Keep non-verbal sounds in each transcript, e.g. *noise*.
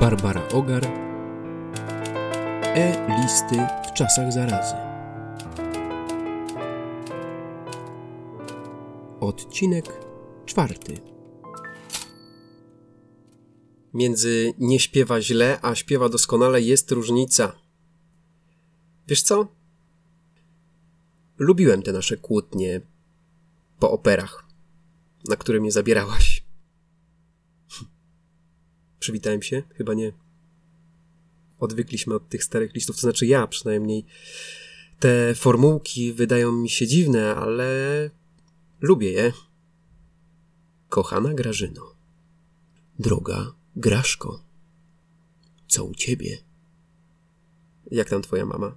Barbara Ogar E-listy w czasach zarazy Odcinek czwarty Między nie śpiewa źle, a śpiewa doskonale jest różnica. Wiesz co? Lubiłem te nasze kłótnie po operach, na które mnie zabierałaś. Przywitałem się? Chyba nie. Odwykliśmy od tych starych listów, to znaczy ja przynajmniej. Te formułki wydają mi się dziwne, ale lubię je. Kochana Grażyno. Droga Graszko. Co u ciebie? Jak tam twoja mama?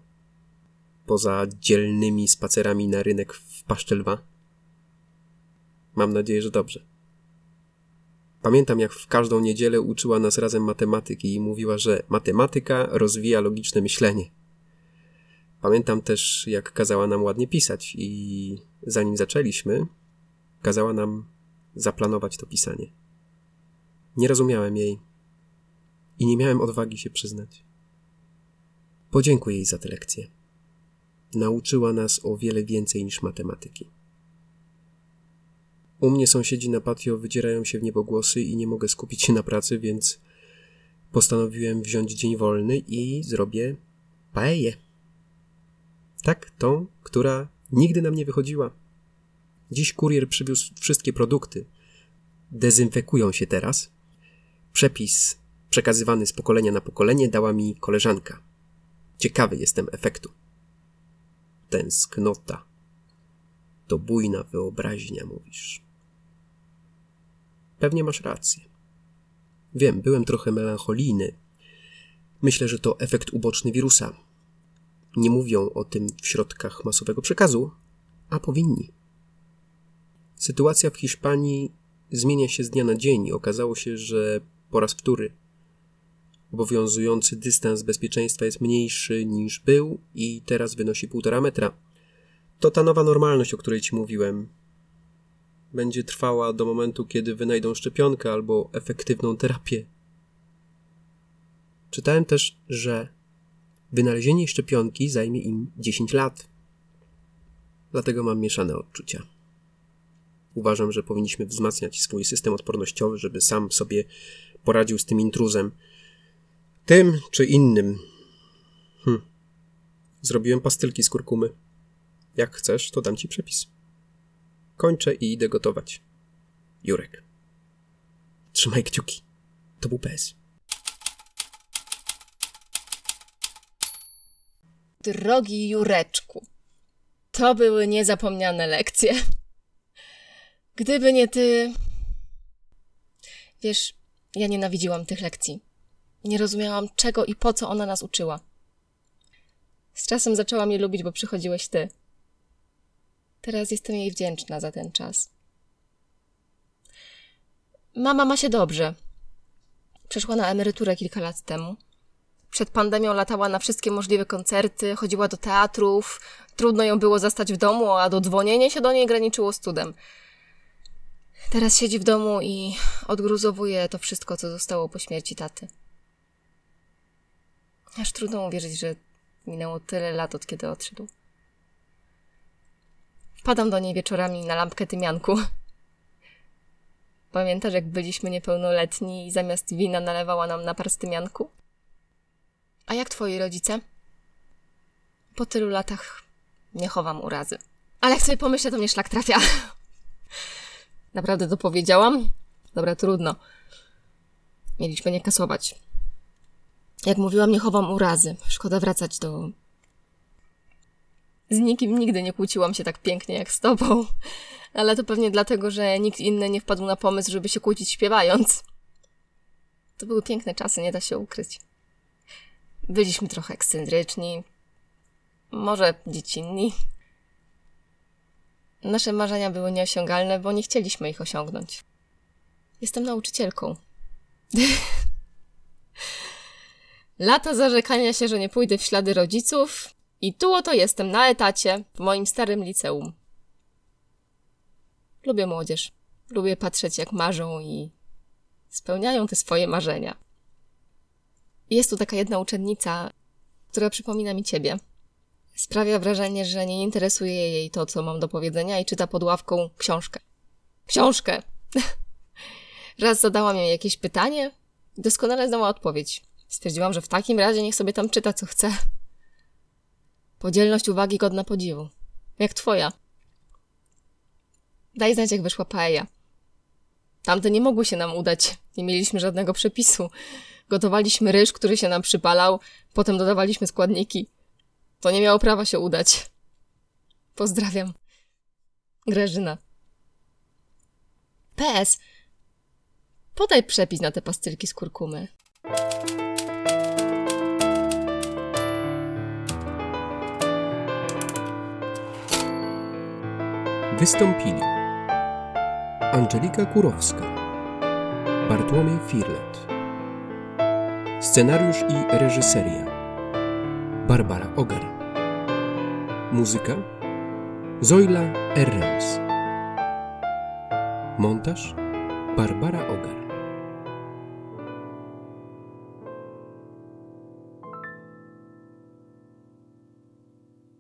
Poza dzielnymi spacerami na rynek w Paszczelwa? Mam nadzieję, że dobrze. Pamiętam, jak w każdą niedzielę uczyła nas razem matematyki i mówiła, że matematyka rozwija logiczne myślenie. Pamiętam też, jak kazała nam ładnie pisać i zanim zaczęliśmy, kazała nam zaplanować to pisanie. Nie rozumiałem jej i nie miałem odwagi się przyznać. Podziękuję jej za tę lekcję. Nauczyła nas o wiele więcej niż matematyki. U mnie sąsiedzi na patio wydzierają się w niebogłosy i nie mogę skupić się na pracy, więc postanowiłem wziąć dzień wolny i zrobię paeję. Tak, tą, która nigdy nam nie wychodziła. Dziś kurier przywiózł wszystkie produkty. Dezynfekują się teraz. Przepis przekazywany z pokolenia na pokolenie dała mi koleżanka. Ciekawy jestem efektu. Tęsknota. To bujna wyobraźnia, mówisz. Pewnie masz rację. Wiem, byłem trochę melancholijny. Myślę, że to efekt uboczny wirusa. Nie mówią o tym w środkach masowego przekazu, a powinni. Sytuacja w Hiszpanii zmienia się z dnia na dzień i okazało się, że po raz wtóry obowiązujący dystans bezpieczeństwa jest mniejszy niż był i teraz wynosi półtora metra. To ta nowa normalność, o której ci mówiłem, będzie trwała do momentu, kiedy wynajdą szczepionkę albo efektywną terapię. Czytałem też, że wynalezienie szczepionki zajmie im 10 lat. Dlatego mam mieszane odczucia. Uważam, że powinniśmy wzmacniać swój system odpornościowy, żeby sam sobie poradził z tym intruzem. Tym czy innym. Hm. Zrobiłem pastylki z kurkumy. Jak chcesz, to dam ci przepis. Kończę i idę gotować. Jurek. Trzymaj kciuki. To był PS. Drogi Jureczku, to były niezapomniane lekcje. Gdyby nie ty. Wiesz, ja nienawidziłam tych lekcji. Nie rozumiałam, czego i po co ona nas uczyła. Z czasem zaczęłam je lubić, bo przychodziłeś ty. Teraz jestem jej wdzięczna za ten czas. Mama ma się dobrze. Przeszła na emeryturę kilka lat temu. Przed pandemią latała na wszystkie możliwe koncerty, chodziła do teatrów. Trudno ją było zastać w domu, a dodzwonienie się do niej graniczyło z cudem. Teraz siedzi w domu i odgruzowuje to wszystko, co zostało po śmierci taty. Aż trudno uwierzyć, że minęło tyle lat, od kiedy odszedł. Wpadam do niej wieczorami na lampkę tymianku. Pamiętasz, jak byliśmy niepełnoletni i zamiast wina nalewała nam napar z tymianku? A jak twoi rodzice? Po tylu latach nie chowam urazy. Ale jak sobie pomyślę, to mnie szlak trafia. *laughs* Naprawdę to powiedziałam? Dobra, trudno. Mieliśmy nie kasować. Jak mówiłam, nie chowam urazy. Szkoda wracać do z nikim nigdy nie kłóciłam się tak pięknie jak z tobą. Ale to pewnie dlatego, że nikt inny nie wpadł na pomysł, żeby się kłócić śpiewając. To były piękne czasy, nie da się ukryć. Byliśmy trochę ekscentryczni, może dziecinni. Nasze marzenia były nieosiągalne, bo nie chcieliśmy ich osiągnąć. Jestem nauczycielką. *laughs* Lata zarzekania się, że nie pójdę w ślady rodziców, i tu oto jestem na etacie w moim starym liceum. Lubię młodzież. Lubię patrzeć, jak marzą i spełniają te swoje marzenia. Jest tu taka jedna uczennica, która przypomina mi ciebie. Sprawia wrażenie, że nie interesuje jej to, co mam do powiedzenia i czyta pod ławką książkę. Książkę! *laughs* Raz zadałam jej jakieś pytanie i doskonale znała odpowiedź. Stwierdziłam, że w takim razie niech sobie tam czyta, co chce. Podzielność uwagi godna podziwu. Jak twoja. Daj znać, jak wyszła paella. Tamte nie mogły się nam udać. Nie mieliśmy żadnego przepisu. Gotowaliśmy ryż, który się nam przypalał, potem dodawaliśmy składniki. To nie miało prawa się udać. Pozdrawiam. Grażyna. PS. Podaj przepis na te pastylki z kurkumy. Wystąpili Angelika Kurowska, Bartłomiej Firlet, scenariusz i reżyseria Barbara Ogar, muzyka Zoila Errans, montaż Barbara Ogar.